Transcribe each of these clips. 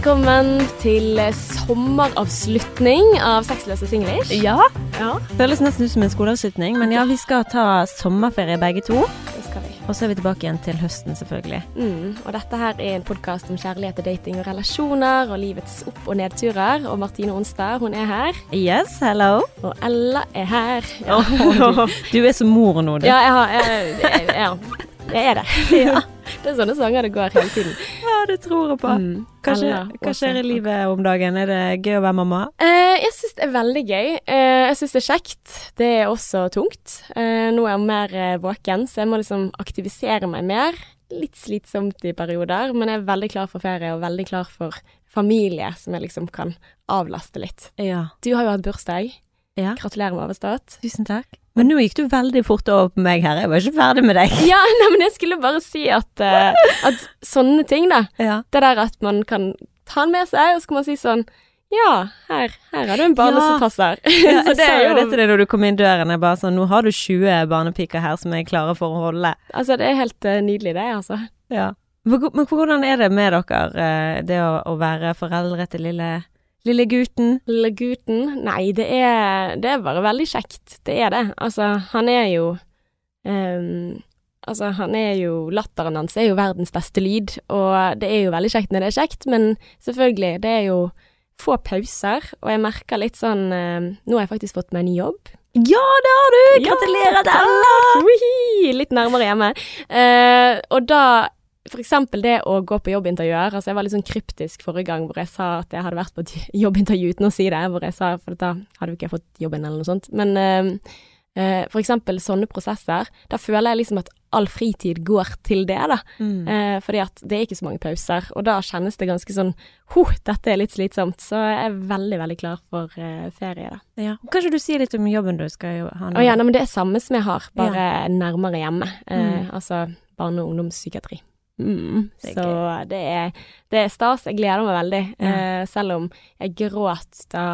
velkommen til sommeravslutning av Sexløse singlish. Ja. Ja, Føles nesten ut som en skoleavslutning, men ja, vi skal ta sommerferie begge to. det skal vi. Og så er vi tilbake igjen til høsten, selvfølgelig. Mm, og dette her er en podkast om kjærlighet og dating og relasjoner og livets opp- og nedturer. Og Martine Onstad, hun er her. Yes, hello. Og Ella er her. Ja, Oh, Du er som mor nå, du. ja jeg har jeg, jeg er det. Det er sånne sanger det går hele tiden. Ja, det tror jeg på. Mm, Ella, hva skjer i livet om dagen? Er det gøy å være mamma? Eh, jeg syns det er veldig gøy. Eh, jeg syns det er kjekt. Det er også tungt. Eh, nå er jeg mer eh, våken, så jeg må liksom aktivisere meg mer. Litt slitsomt i perioder, men jeg er veldig klar for ferie og veldig klar for familie som jeg liksom kan avlaste litt. Ja. Du har jo hatt bursdag. Ja. Gratulerer med overstått. Tusen takk. Men nå gikk du veldig fort over på meg her. Jeg var ikke ferdig med deg. Ja, nei, men jeg skulle bare si at, uh, at sånne ting, da. Ja. Det der at man kan ta den med seg, og så kan man si sånn Ja, her, her har du en bane Ja. som passer. Ja, jeg det sa er jo dette det når du kom inn døren. Jeg bare sånn, Nå har du 20 barnepiker her som jeg klare for å holde. Altså, det er helt uh, nydelig, det, altså. Ja. Men men hvordan er det med dere, eh, det å, å være foreldre til lille, lille gutten? Lille gutten Nei, det er, det er bare veldig kjekt. Det er det. Altså, han er jo um, Altså, han er jo Latteren hans er jo verdens beste lyd, og det er jo veldig kjekt når det er kjekt, men selvfølgelig, det er jo få pauser, og jeg merker litt sånn ehm, Nå har jeg faktisk fått meg en jobb. Ja, det har du! Gratulerer til Ella! Litt nærmere hjemme. Uh, og da eksempel det å gå på jobbintervjuer. Altså jeg var litt sånn kryptisk forrige gang hvor jeg sa at jeg hadde vært på et jobbintervju uten å si det. Hvor jeg sa, for da hadde jo ikke jeg fått jobben eller noe sånt. Men eh, eh, for eksempel sånne prosesser. Da føler jeg liksom at all fritid går til det, da. Mm. Eh, fordi at det er ikke så mange pauser. Og da kjennes det ganske sånn Huh, dette er litt slitsomt. Så jeg er veldig, veldig klar for eh, ferie, da. Ja. Kanskje du sier litt om jobben du skal ha nå? Å ja, nei, men det er samme som jeg har, bare nærmere hjemme. Eh, Mm. Altså barne- og ungdomspsykiatri. Mm. Det Så det er, det er stas. Jeg gleder meg veldig. Ja. Eh, selv om jeg gråt da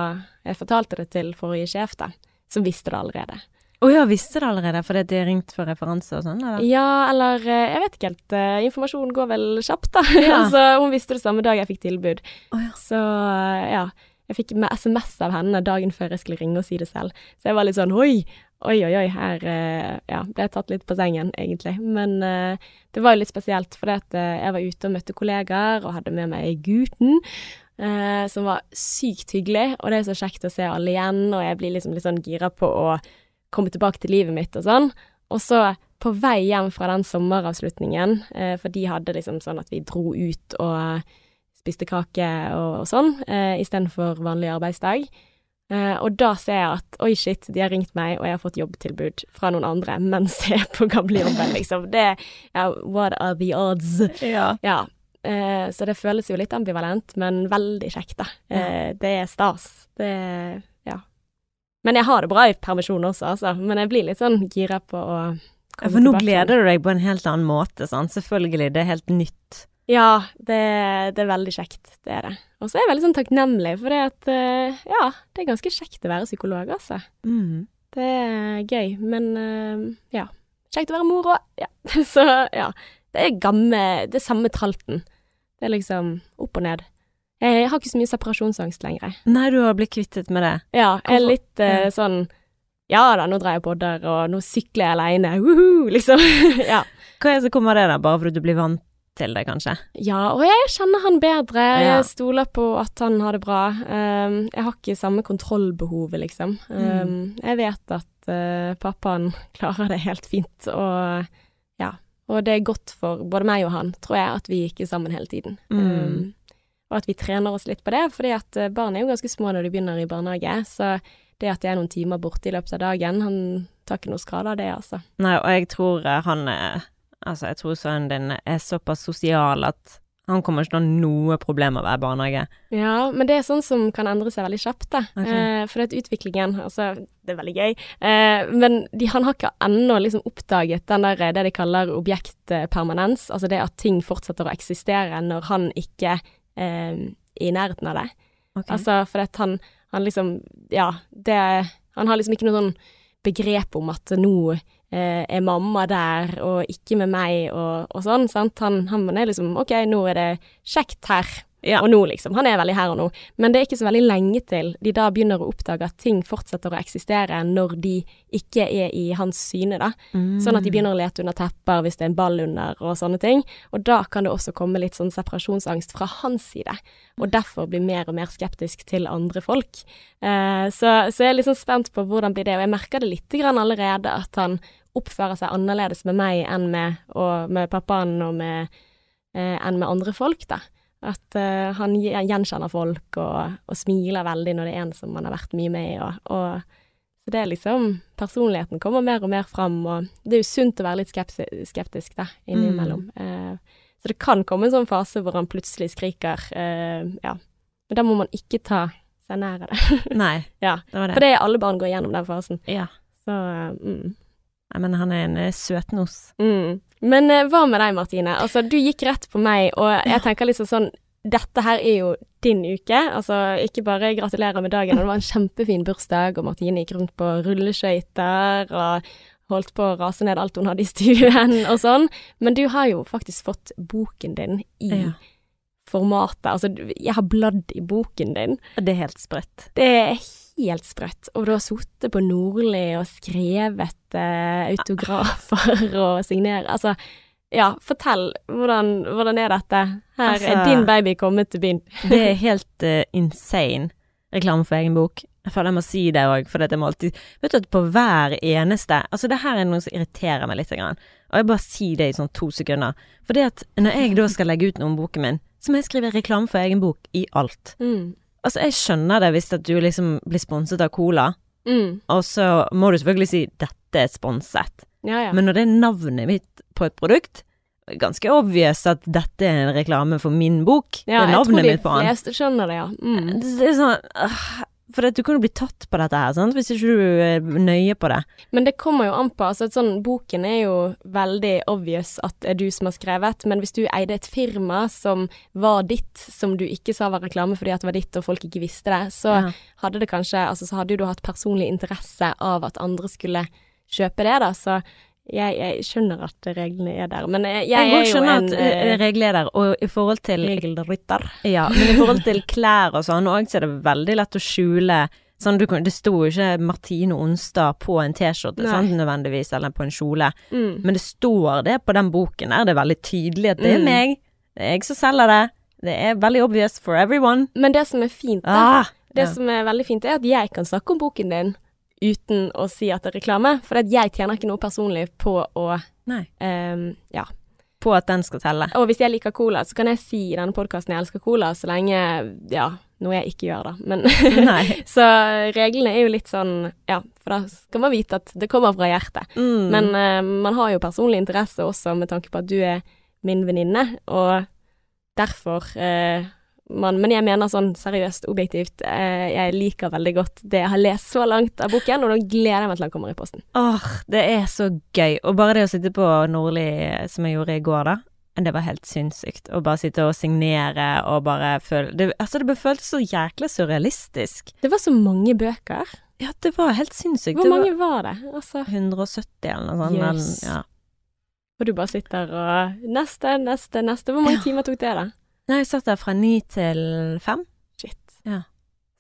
jeg fortalte det til forrige sjef, da. Som visste det allerede. Å ja, visste det allerede, fordi de har ringt for referanse og sånn, eller? Ja, eller eh, jeg vet ikke helt. eh, Informasjonen går vel kjapt, da. Ja. så hun visste det samme dag jeg fikk tilbud. Oh ja. Så eh, ja. Jeg fikk SMS av henne dagen før jeg skulle ringe og si det selv. Så jeg var litt sånn oi, oi, oi, oi, her eh, Ja, ble jeg tatt litt på sengen, egentlig. Men eh, det var jo litt spesielt, fordi at eh, jeg var ute og møtte kollegaer og hadde med meg gutten. eh, som var sykt hyggelig, og det er så kjekt å se alle igjen, og jeg blir liksom litt sånn gira på å komme tilbake til livet mitt og sånn. Og så på vei hjem fra den sommeravslutningen, eh, for de hadde liksom sånn at vi dro ut og spiste kake og, og sånn, eh, istedenfor vanlig arbeidsdag. Eh, og da ser jeg at oi, shit, de har ringt meg, og jeg har fått jobbtilbud fra noen andre mens jeg er på gamlejobben, liksom. Det ja, What are the odds? Ja. Ja. Uh, så det føles jo litt ambivalent, men veldig kjekt, da. Eh, det er stas. Det Ja. Men jeg har det bra i permisjon også, altså. Men jeg blir litt sånn gira på å komme tilbake. Ja, For nå gleder du deg på en helt annen måte, sant? Selvfølgelig, det er helt nytt. Ja, det, det er veldig kjekt. Det er det. Og så er jeg veldig sånn takknemlig, for det at eh, Ja, det er ganske kjekt å være psykolog, altså. Mm. Det er gøy, men eh, ja. Kjekt å være mor òg. Ja. Så ja. Det er gamme Det er samme tralten. Det er liksom opp og ned. Jeg har ikke så mye separasjonsangst lenger. Nei, du har blitt kvittet med det. Ja, jeg er litt eh, sånn Ja da, nå drar jeg podder, og nå sykler jeg aleine. Woohoo, liksom. ja. Hva er det som kommer av det, da? Bare fordi du blir vant til det, kanskje? Ja, og jeg kjenner han bedre. Jeg stoler på at han har det bra. Um, jeg har ikke samme kontrollbehovet, liksom. Mm. Jeg vet at uh, pappaen klarer det helt fint, og ja. Og det er godt for både meg og han, tror jeg, at vi ikke er sammen hele tiden. Mm. Um, og at vi trener oss litt på det, fordi at uh, barn er jo ganske små når de begynner i barnehage, så det at det er noen timer borte i løpet av dagen, han tar ikke noe skade av det, altså. Nei, og jeg tror eh, han er Altså, jeg tror sønnen din er såpass sosial at han kommer ikke til å ha noe problem med å være barnehage. Ja, men det er sånn som kan endre seg veldig kjapt, da. Okay. Eh, for at utviklingen Altså, det er veldig gøy, eh, men de, han har ikke ennå liksom oppdaget den der, det de kaller objektpermanens. Altså det at ting fortsetter å eksistere når han ikke eh, er i nærheten av det. Okay. Altså, for at han, han liksom Ja, det Han har liksom ikke noe sånn begrep om at nå eh, er mamma der, og ikke med meg, og, og sånn, sant. Han, han er liksom OK, nå er det kjekt her, Ja. og nå, liksom. Han er veldig her og nå. Men det er ikke så veldig lenge til de da begynner å oppdage at ting fortsetter å eksistere når de ikke er i hans syne, da. Sånn at de begynner å lete under tepper hvis det er en ball under og sånne ting. Og da kan det også komme litt sånn separasjonsangst fra hans side, og derfor bli mer og mer skeptisk til andre folk. Eh, så, så jeg er litt sånn spent på hvordan blir det, og jeg merker det lite grann allerede at han oppfører seg annerledes med meg enn med, og med pappaen og med, eh, enn med andre folk, da. At uh, han gjenkjenner folk og, og smiler veldig når det er en som han har vært mye med i, og, og så det er liksom Personligheten kommer mer og mer fram, og det er jo sunt å være litt skeptisk, da, innimellom. Eh, så det kan komme en sånn fase hvor han plutselig skriker, uh, ja. Men da må man ikke ta seg nær av det. Nei, ja. det var det. For det er alle barn går gjennom den fasen. Ja. Så mm. Nei, men han er en søtnos. Mm. Men eh, hva med deg, Martine? Altså, du gikk rett på meg, og jeg tenker liksom sånn Dette her er jo din uke. Altså, ikke bare gratulerer med dagen, det var en kjempefin bursdag, og Martine gikk rundt på rulleskøyter og holdt på å rase ned alt hun hadde i stuen og sånn. Men du har jo faktisk fått boken din i Ja. formatet. Altså, jeg har bladd i boken din. Det er helt sprøtt. Det er helt sprøtt. Og du har sittet på Nordli og skrevet eh, autografer og signert Altså, ja, fortell. Hvordan, hvordan er dette? Her Altså- er din baby kommet til byen. Det er helt uh, insane reklame for egen bok. Jeg føler jeg må si det òg, for jeg må alltid Vet du at på hver eneste Altså, det her er noe som irriterer meg litt. Grann. Og jeg bare sier det i sånn to sekunder. For det at når jeg da skal legge ut noe om boken min, så må jeg skrive reklame for egen bok i alt. Mm. Altså, jeg skjønner det hvis at du liksom blir sponset av Cola, Mm. og så må du selvfølgelig si 'dette er sponset'. Ja, ja. Men når det er navnet mitt på et produkt, ganske obvious at dette er en reklame for min bok. ja, det er jeg tror navnet de mitt på den. fleste skjønner det, ja. Mm. Det, det er sånn øh, For du kan jo bli tatt på dette her, sant, hvis ikke du er nøye på det. Men det kommer jo an på. altså sånn, Boken er jo veldig obvious at det er du som har skrevet, men hvis du eide et firma som var ditt, som du ikke sa var reklame fordi at det var ditt og folk ikke visste det, så Ja. hadde det kanskje Altså så hadde jo du hatt personlig interesse av at andre skulle kjøpe det, da. Så jeg, jeg skjønner at reglene er der. Men jeg, jeg, Jeg, er jo en at eh, eh, regler er der, og i forhold til regelrytter. Ja, men i forhold til klær og sånn, òg, så er det veldig lett å skjule Sånn, du det sto jo ikke Martine Onstad på en T-skjorte, nødvendigvis, eller på en kjole. Mm. Men det står det på den boken der, det er veldig tydelig at det er Mm. meg. Det er jeg som selger det. Det er veldig obvious for everyone. Men det som er fint, da, Ah, Det ja. som er veldig fint, er at jeg kan snakke om boken din uten å si at det er reklame. For jeg tjener ikke noe personlig på å ehm, Ja. På at den skal telle. Og hvis jeg liker cola, så kan jeg si i denne podkasten jeg elsker cola, så lenge Ja, noe jeg ikke gjør, da. Men. Så reglene er jo litt sånn Ja, for da skal man vite at det kommer fra hjertet. Mm. Men uh, man har jo personlig interesse også med tanke på at du er min venninne, og derfor eh, man, Men jeg mener sånn seriøst, objektivt, eh, jeg liker veldig godt det jeg har lest så langt av boken, og nå gleder jeg meg til den kommer i posten. Åh, det er så gøy. Og bare det å sitte på Nordli, som jeg gjorde i går, da. Det var helt sinnssykt. Å bare sitte og signere og bare føle det, Altså, det føltes så jækla surrealistisk. Det var så mange bøker. Ja, det var helt sinnssykt. Hvor Det mange var det? Altså, 170 eller noe sånt. Men, Ja. og du bare sitter og Neste, neste, neste. Hvor mange Ja. timer tok det, da? Nei, jeg satt der fra ni til fem. Shit. Så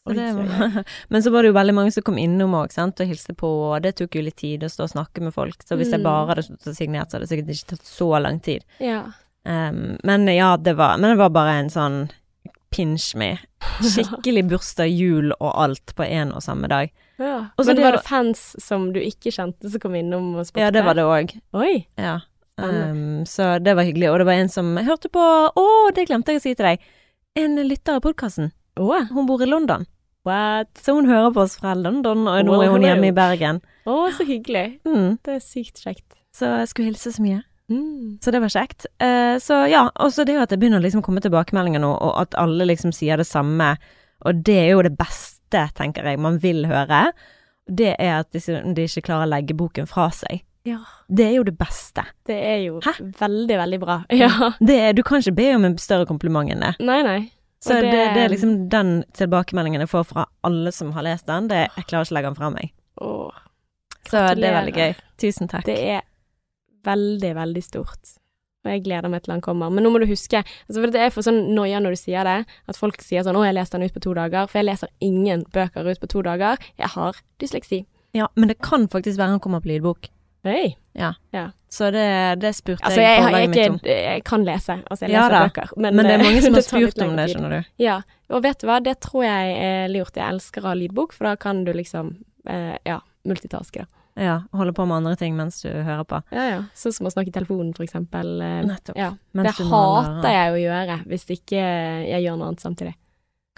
Oi, det var, men så var det jo veldig mange som kom innom òg, sant, og hilste på, og det tok jo litt tid å stå og snakke med folk. Så hvis jeg Mm. bare hadde stått og signert, så hadde det sikkert ikke tatt så lang tid. Ja. Um, men ja, det var Men det var bare en sånn pinch me. Skikkelig bursdag, jul og alt på én og samme dag. ja. Og så Men det var det fans som du ikke kjente, som kom innom og spurte? Ja, det var det òg. Oi. Ja. Um, så det var hyggelig. Og det var en som hørte på Å, det glemte jeg å si til deg. En lytter av podkasten. Oh. Hun bor i London. what? Så hun hører på oss fra London, og nå oh, er hun hjemme i Bergen. Å, så hyggelig. Mm. Det er sykt kjekt. Så jeg skulle hilse så mye. Mm. Så det var kjekt. Uh, så ja, og så det jo at det begynner å liksom komme tilbakemeldinger nå, og at alle liksom sier det samme, og det er jo det beste, tenker jeg, man vil høre. Det er at de, de ikke klarer å legge boken fra seg. Ja. Det er jo det beste. Det er jo Hæ? veldig, veldig bra. Ja. Det er, du kan ikke be om en større kompliment enn det. Nei, nei. Så det, det- det er liksom den tilbakemeldingen jeg får fra alle som har lest den. Det, jeg klarer ikke å legge den fra meg. Åh, Så det er veldig gøy. Tusen takk. det er veldig, veldig stort. Og jeg gleder meg til han kommer. Men nå må du huske altså for Det er for sånn noia når du sier det, at folk sier sånn 'Å, jeg leste den ut på to dager'. For jeg leser ingen bøker ut på to dager. Jeg har dysleksi. Ja, men det kan faktisk være han kommer på lydbok. Hei. Ja. Ja. Så det, det spurte Altså, jeg forlaget mitt om. jeg kan lese. Altså, jeg Ja leser da, bøker. Men, Men det er mange som har spurt om det, skjønner du. Ja, og vet du hva, det tror jeg er lurt. Jeg elsker å ha lydbok, for da kan du liksom, eh, ja, multitaske, da. Ja, holde på med andre ting mens du hører på. Ja, ja. Sånn som å snakke i telefonen, for eksempel. eh, Nettopp. Ja. Det du hater jeg å gjøre, hvis ikke jeg gjør noe annet samtidig.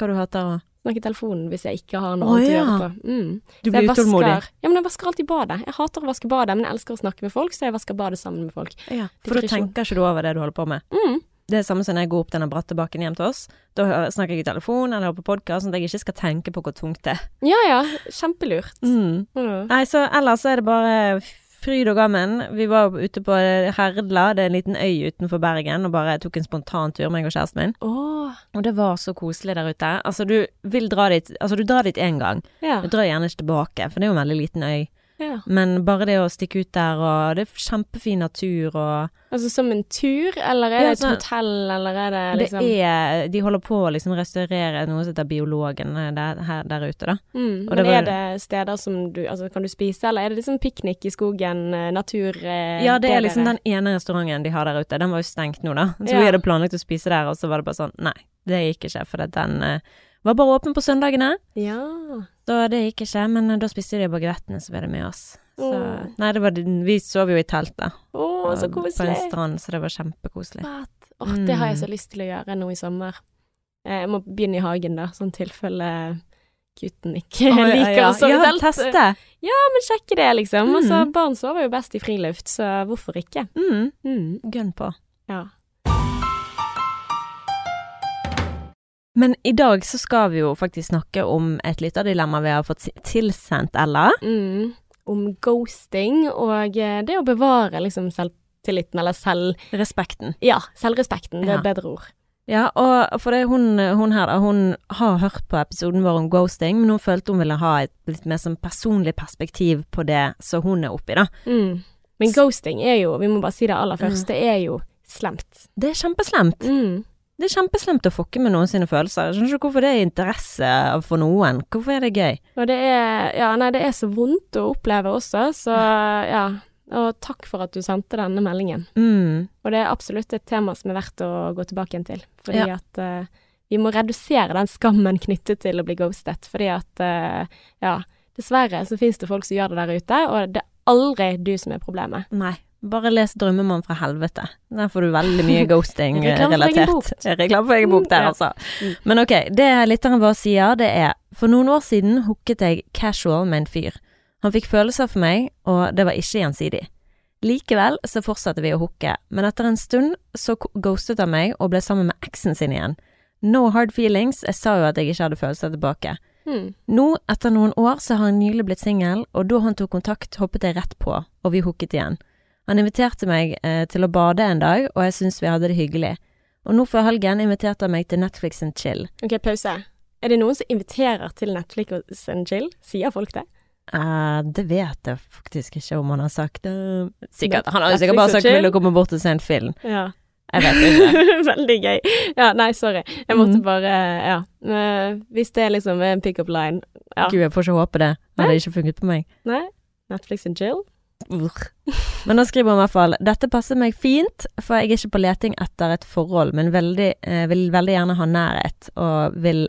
Hva du hater å Snakke i telefonen hvis jeg ikke har noe Å, annet å ja. gjøre på. Mm. Du blir utålmodig. Ja, men jeg vasker alltid badet. Jeg hater å vaske badet, men jeg elsker å snakke med folk, så jeg vasker badet sammen med folk. Ja, for da tenker ikke du over det du holder på med. Mm. Det er samme som når jeg går opp denne bratte bakken hjem til oss. Da snakker jeg i telefon eller på podkast, sånn at jeg ikke skal tenke på hvor tungt det er. Ja ja, kjempelurt. Mm. Mm. Nei, så ellers så er det bare fryd og gammen. Vi var ute på Herdla, det er en liten øy utenfor Bergen, og bare tok en spontan tur, meg og kjæresten min. Oh. Og det var så koselig der ute. Altså, du vil dra dit Altså, du drar dit én gang. ja. Du drar gjerne ikke tilbake, for det er jo en veldig liten øy. Ja. Men bare det å stikke ut der, og det er kjempefin natur, og Altså som en tur, eller er det et så- hotell, eller er det liksom Det er De holder på å liksom restaurere noe som heter Biologen eh, der, her, der ute, da. mm. Men det var- er det steder som du Altså, kan du spise, eller er det liksom piknik i skogen, eh, natur eh, Ja, det er liksom den ene restauranten de har der ute. Den var jo stengt nå, da. Så Ja. vi hadde planlagt å spise der, og så var det bare sånn Nei, det gikk ikke, for den var bare åpen på søndagene. Ja. Så det gikk ikke, men eh, da spiste de bagettene som var med oss. Så. Nei, det var Vi sov jo i telt, da. Så koselig. På en strand, så det var kjempekoselig. Oh, det har jeg Mm. så lyst til å gjøre nå i sommer. Eh, Jeg må begynne i hagen, da, sånn tilfelle gutten ikke oh, liker ja. å sove ja, i telt. teste. Ja, Men sjekke det, liksom. Altså, Mm. barn sover jo best i friluft, så hvorfor ikke? Mm. Mm. Gønn på. Ja. Men i dag så skal vi jo faktisk snakke om et lytterdilemma vi har fått tilsendt, Ella. Mm. Om ghosting og eh, det å bevare liksom selvtilliten, eller selv... Respekten. Ja, selvrespekten. Det er Ja. et bedre ord. Ja, og for det hun, hun her da, hun har hørt på episoden vår om ghosting, men hun følte hun ville ha et litt mer sånn personlig perspektiv på det som hun er oppi, da. Mm. Men ghosting er jo, vi må bare si det aller først, først, det er jo slemt. Det er kjempeslemt. Mm. Det er kjempeslemt å fucke med noen sine følelser. Jeg skjønner ikke hvorfor det er interesse for noen. Hvorfor er det gøy? Og det er, ja, nei, det er så vondt å oppleve også, så ja. Og takk for at du sendte denne meldingen. Mm. Og det er absolutt et tema som er verdt å gå tilbake igjen til. Fordi Ja. at uh, vi må redusere den skammen knyttet til å bli ghostet. Fordi at, uh, ja, dessverre så finnes det folk som gjør det der ute, og det er aldri du som er problemet. Nei. Bare les 'Drømmemann fra helvete'. Der får du veldig mye ghosting eh, Reklame for egen bok. der, Mm, altså. Mm. Men ok, det lytteren vår sier, det er For noen år siden hooket jeg casual med en fyr. Han fikk følelser for meg, og det var ikke gjensidig. Likevel så fortsatte vi å hooke, men etter en stund så ghostet han meg og ble sammen med eksen sin igjen. No hard feelings, jeg sa jo at jeg ikke hadde følelser tilbake. Hmm. Nå, etter noen år, så har han nylig blitt singel, og da han tok kontakt, hoppet jeg rett på, og vi hooket igjen. Han inviterte meg eh, til å bade en dag, og jeg syntes vi hadde det hyggelig. Og nå før helgen inviterte han meg til Netflix and chill. Ok, pause. Er det noen som inviterer til Netflix and chill? Sier folk det? Uh, det vet jeg faktisk ikke om han har sagt. Uh, sikkert. Han har jo sikkert bare sagt 'vil du komme bort og se en film'? Ja. Jeg vet ikke. Veldig gøy. Ja, nei, sorry. Jeg måtte Mhm. bare Ja. Hvis det er liksom en pick-up line Ja. Gud, jeg får ikke håpe det. Det hadde ikke funket på meg. Nei? Netflix and chill? Men da skriver hun i hvert fall Dette passer meg fint, for jeg er ikke på leting etter et forhold, men veldig, eh, vil veldig gjerne ha nærhet, og vil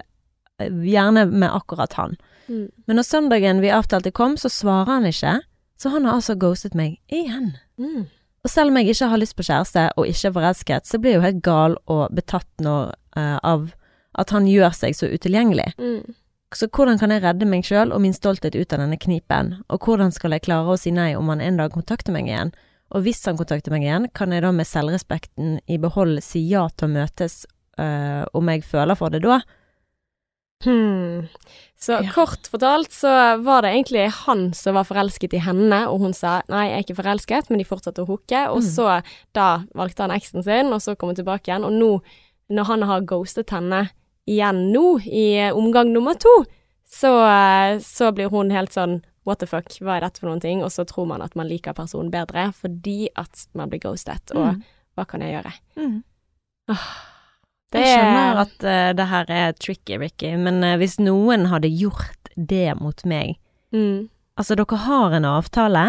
eh, gjerne med akkurat han. Mm. Men når søndagen vi avtalte kom, så svarer han ikke, så han har altså ghostet meg igjen. Mm. Og selv om jeg ikke har lyst på kjæreste og ikke er forelsket, så blir jeg jo helt gal og betatt når, eh, av at han gjør seg så utilgjengelig. Mm. Så hvordan kan jeg redde meg sjøl og min stolthet ut av denne knipen, og hvordan skal jeg klare å si nei om han en dag kontakter meg igjen? Og hvis han kontakter meg igjen, kan jeg da med selvrespekten i behold si ja til å møtes øh, om jeg føler for det da? Hmm. Så Ja. kort fortalt så var det egentlig han som var forelsket i henne, og hun sa nei, jeg er ikke forelsket, men de fortsatte å hooke. Og Mm. så da valgte han eksen sin, og så kom hun tilbake igjen. Og nå, når han har ghostet henne igjen nå, i omgang nummer to, så, eh, så blir hun helt sånn what the fuck, hva er dette for noen ting? Og så tror man at man liker personen bedre fordi at man blir ghostet. Og, Mm. hva kan jeg gjøre? Mm. Åh, Jeg skjønner at uh, det her er tricky, Ricky, men uh, hvis noen hadde gjort det mot meg mm, Altså, dere har en avtale,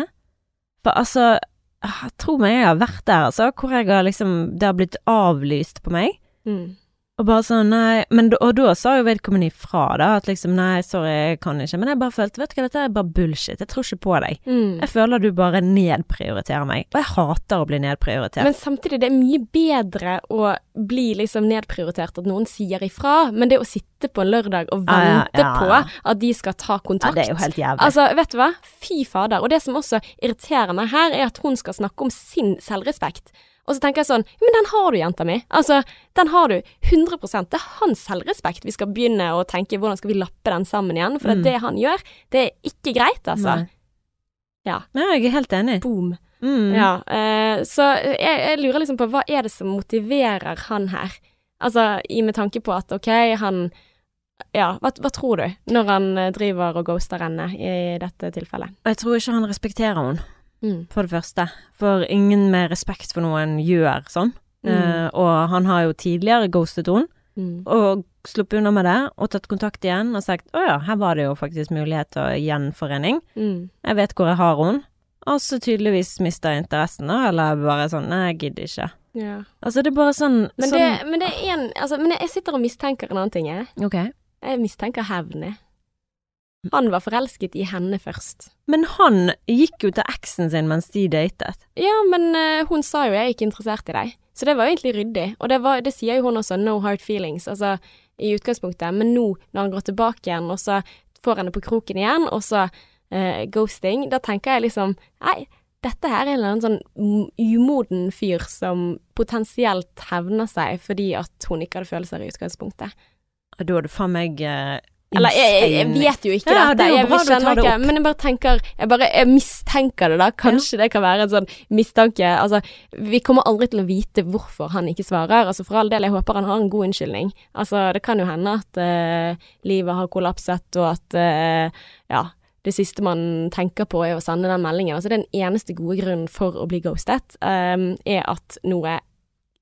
for altså ah, Tro meg, jeg har vært der, altså, hvor jeg har liksom Det har blitt avlyst på meg. mm, Og bare sånn, nei men, Og da sa jo vedkommende ifra, da, at liksom nei, sorry, jeg kan ikke. Men jeg bare følte, vet du hva, dette er bare bullshit. Jeg tror ikke på deg. mm. Jeg føler du bare nedprioriterer meg. Og jeg hater å bli nedprioritert. Men samtidig, det er mye bedre å bli liksom nedprioritert at noen sier ifra, men det å sitte på en lørdag og Ja, ja, vente ja. på at de skal ta ja, kontakt det er jo helt jævlig. Altså, vet du hva? Fy fader. Og det som også irriterer meg her, er at hun skal snakke om sin selvrespekt. Og så tenker jeg sånn, men den har du, jenta mi. Altså, den har du 100 Det er hans selvrespekt vi skal begynne å tenke hvordan skal vi lappe den sammen igjen. For Mm. det han gjør, det er ikke greit, altså. Nei. Ja. Nei, jeg er helt enig. Boom. Mm. Ja, uh, så jeg, jeg lurer liksom på hva er det som motiverer han her? Altså, i med tanke på at ok, han Ja, hva, hva tror du når han eh, driver og ghoster henne i dette tilfellet? Jeg tror ikke han respekterer henne, Mm. for det første. For ingen med respekt for noen gjør sånn. Mm. Uh, og han har jo tidligere ghostet henne, Mm. og sluppet unna med det, og tatt kontakt igjen og sagt å ja, her var det jo faktisk mulighet til gjenforening. Mm. Jeg vet hvor jeg har henne. Og så tydeligvis mista interessen, da, eller bare sånn nei, jeg gidder ikke. Ja. Altså, det er bare sånn, Men, sånn det, men det er en altså, Men jeg sitter og mistenker en annen ting, jeg. Okay. Jeg mistenker hevn, jeg. Han var forelsket i henne først. Men han gikk jo til eksen sin mens de datet. Ja, men uh, hun sa jo 'jeg er ikke interessert i deg', så det var jo egentlig ryddig. Og det, var, det sier jo hun også, 'no hard feelings', altså i utgangspunktet. Men nå, når han går tilbake igjen, og så får henne på kroken igjen, og så uh, ghosting, da tenker jeg liksom Nei, dette her er en eller annen sånn umoden fyr som potensielt hevner seg fordi at hun ikke hadde følelser i utgangspunktet. Da er det faen meg eh, Eller jeg, jeg, jeg vet jo ikke Ja, dette, det er jo jeg bra du tar det opp. men jeg bare tenker Jeg bare jeg mistenker det, da. Kanskje det kan være en sånn mistanke. Altså, vi kommer aldri til å vite hvorfor han ikke svarer. Altså, for all del, jeg håper han har en god unnskyldning. Altså, det kan jo hende at uh, livet har kollapset, og at uh, ja, det siste man tenker på er å sende den meldingen. Altså, den eneste gode grunnen for å bli ghostet, um, er at noe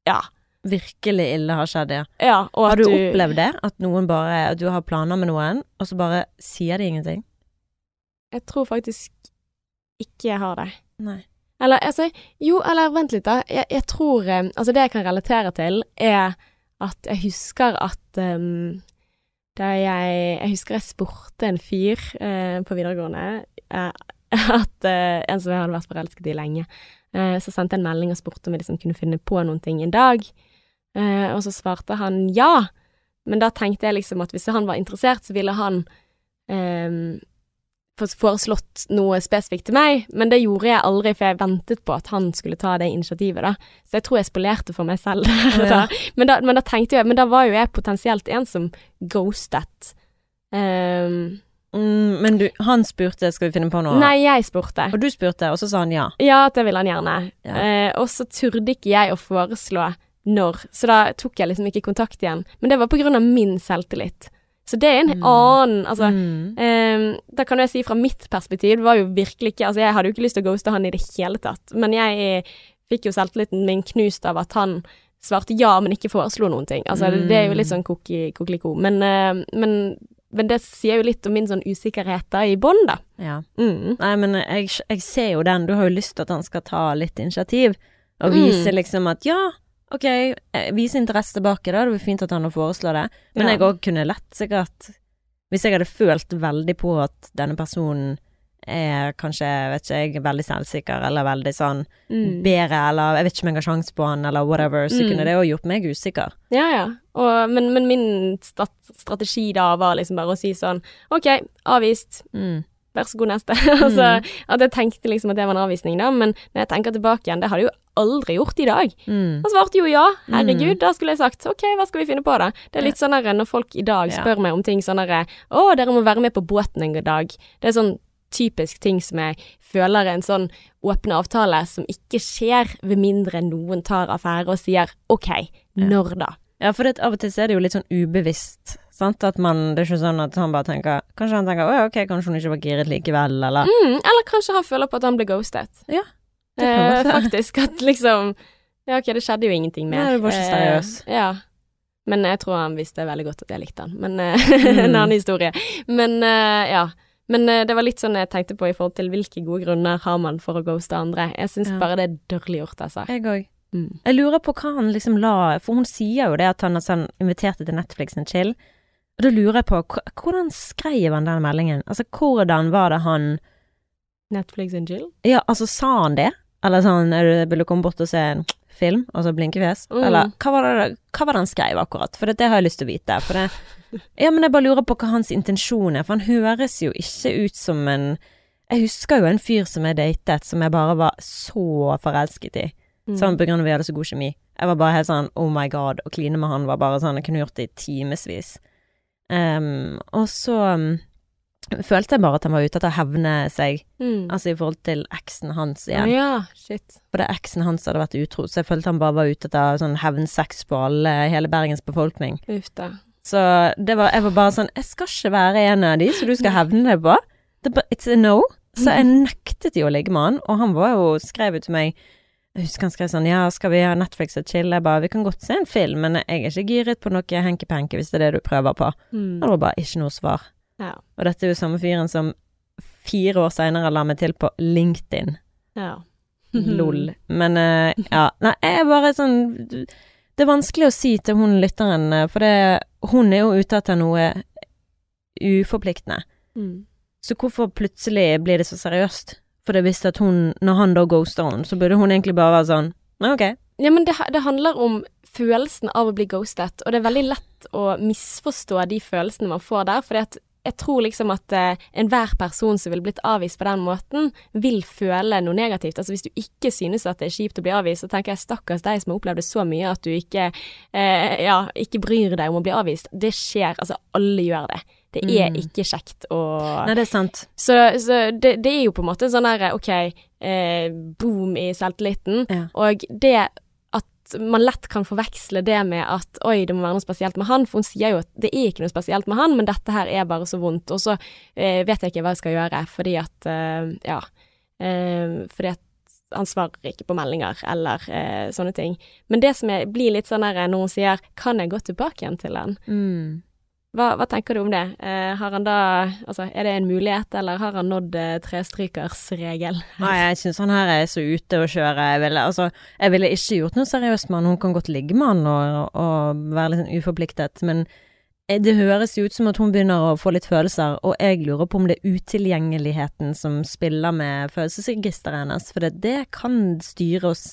Ja. Virkelig ille har skjedd, ja. ja Har at du opplevd det? At noen bare At du har planer med noen, og så bare sier de ingenting? Jeg tror faktisk ikke jeg har det. Nei. Eller altså, jo, eller vent litt, da. Jeg, jeg tror eh, Altså, det jeg kan relatere til, er at jeg husker at um, da jeg Jeg husker jeg spurte en fyr uh, på videregående uh, at uh, En som jeg hadde vært forelsket i lenge. Så sendte jeg en melding og spurte om jeg liksom kunne finne på noen ting en dag. Eh, og så svarte han ja. Men da tenkte jeg liksom at hvis han var interessert, så ville han eh, foreslått noe spesifikt til meg, men det gjorde jeg aldri, for jeg ventet på at han skulle ta det initiativet, da. Så jeg tror jeg spolerte for meg selv. da. Men, da, men da tenkte jeg Men da var jo jeg potensielt en som ghostet. Um, Mm, men du, han spurte skal vi finne på noe, nei, jeg spurte. og du spurte, og så sa han ja. Ja, det ville han gjerne. Ja. Uh, og så turde ikke jeg å foreslå når, så da tok jeg liksom ikke kontakt igjen. Men det var på grunn av min selvtillit. Så det er en Mm. annen Altså, Mm. um, da kan jeg si fra mitt perspektiv, det var jo virkelig ikke Altså, jeg hadde jo ikke lyst til å ghoste han i det hele tatt, men jeg fikk jo selvtilliten min knust av at han svarte ja, men ikke foreslo noen ting. Altså, det, det er jo litt sånn koki- kokeliko. Men, uh, men, men det sier jo litt om min sånn usikkerhet da, i bånn, da. Ja. Mm. Nei, men jeg, jeg ser jo den. Du har jo lyst til at han skal ta litt initiativ, og Mm. vise liksom at ja, ok, eh, vise interesse tilbake, da. Det var fint at han har foreslått det. Men Ja. jeg òg kunne lett sikkert Hvis jeg hadde følt veldig på at denne personen er kanskje, vet ikke jeg, veldig selvsikker, eller veldig sånn Mm. bedre, eller jeg vet ikke om jeg har sjanse på han, eller whatever, så Mm. kunne det òg gjort meg usikker. Ja, ja. Og, men, men min strategi da var liksom bare å si sånn OK, avvist. Mm. Vær så god, neste. altså, at jeg tenkte liksom at det var en avvisning, da, men når jeg tenker tilbake igjen, det hadde jeg jo aldri gjort i dag. Mm. Han svarte jo ja, herregud, da skulle jeg sagt ok, hva skal vi finne på da? Det er litt sånn når folk i dag Ja. spør meg om ting sånn herre å, dere må være med på båten en dag. Det er sånn typisk ting som jeg føler er en sånn åpne avtale som ikke skjer ved mindre noen tar affære og sier ok, når da? Ja, for det, av og til er det jo litt sånn ubevisst, sant, at man Det er ikke sånn at han bare tenker Kanskje han tenker ja, ok, kanskje hun ikke var giret likevel, eller Mm, eller kanskje han føler på at han ble ghostet. Ja, det kan Eh, faktisk at liksom Ja, ok, det skjedde jo ingenting mer. Nei, det var ikke Eh, ja. Men jeg tror han visste veldig godt at jeg likte han. Men eh, Mm. en annen historie. Men uh, ja. Men uh, det var litt sånn jeg tenkte på i forhold til hvilke gode grunner har man for å ghoste andre. Jeg syns Ja. bare det er dårlig gjort, altså. Jeg òg. Mm. Jeg lurer på hva han liksom la For hun sier jo det at han har sånn, inviterte til Netflix en chill. Og da lurer jeg på hvordan skrev han den meldingen? Altså, hvordan var det han Netflix and Jill? Ja, altså, sa han det? Eller sånn er du, Vil du komme bort og se en film, altså blinkefjes? Mm. Eller hva var, det, hva var det han skrev akkurat? For det, det har jeg lyst til å vite. For det Ja, men jeg bare lurer på hva hans intensjon er, for han høres jo ikke ut som en Jeg husker jo en fyr som jeg datet, som jeg bare var så forelsket i. Mm. Sånn på grunn av at vi hadde så god kjemi. Jeg var bare helt sånn oh my god, å kline med han var bare sånn Jeg kunne gjort det i timevis. Ehm, og så um, følte jeg bare at han var ute etter å hevne seg, Mm. altså i forhold til eksen hans igjen. ja, shit. For det eksen hans hadde vært utro, så jeg følte han bare var ute etter sånn hevnsex på alle, hele Bergens befolkning. Uff da. Så det var, jeg var bare sånn Jeg skal ikke være en av de som du skal hevne deg på. It's a no. Så jeg nektet jo å ligge med han, og han var jo skrev jo til meg Jeg husker han skrev sånn Ja, skal vi ha Netflix og chill? Jeg bare Vi kan godt se en film, men jeg er ikke giret på noe hanky-panky hvis det er det du prøver på. Mm. Det var bare ikke noe svar. Ja. Og dette er jo samme fyren som fire år seinere la meg til på LinkedIn. ja. Lol. Men uh, ja. Nei, jeg er bare sånn Det er vanskelig å si til hun lytteren, eh, for det, hun er jo ute etter noe uforpliktende. Mm. Så hvorfor plutselig blir det så seriøst? For hvis at hun, når han da ghoster henne, så burde hun egentlig bare være sånn «Nei, ok. Ja, men det, det handler om følelsen av å bli ghostet, og det er veldig lett å misforstå de følelsene man får der, fordi at jeg tror liksom at eh, enhver person som ville blitt avvist på den måten, vil føle noe negativt. Altså hvis du ikke synes at det er kjipt å bli avvist, så tenker jeg stakkars deg som har opplevd det så mye at du ikke, eh, ja, ikke bryr deg om å bli avvist. Det skjer, altså alle gjør det. Det er Mm. ikke kjekt å Nei, det er sant. Så, så det, det er jo på en måte sånn derre ok, eh, boom i selvtilliten, Ja. og det at man lett kan forveksle det med at oi, det må være noe spesielt med han, for hun sier jo at det er ikke noe spesielt med han, men dette her er bare så vondt, og så eh, vet jeg ikke hva jeg skal gjøre, fordi at, eh, ja, eh, fordi at han svarer ikke på meldinger, eller eh, sånne ting. Men det som jeg blir litt sånn der når hun sier, kan jeg gå tilbake igjen til han? Mm. Hva, hva tenker du om det? Eh, da Altså, er det en mulighet, eller har han nådd eh, trestrykersregel? Nei, jeg syns han her er så ute å kjøre. Jeg ville, altså, jeg ville ikke gjort noe seriøst med han. Hun kan godt ligge med han og, og være litt sånn uforpliktet, men eh, det høres jo ut som at hun begynner å få litt følelser, og jeg lurer på om det er utilgjengeligheten som spiller med følelsesregisteret hennes, for det, det kan styre oss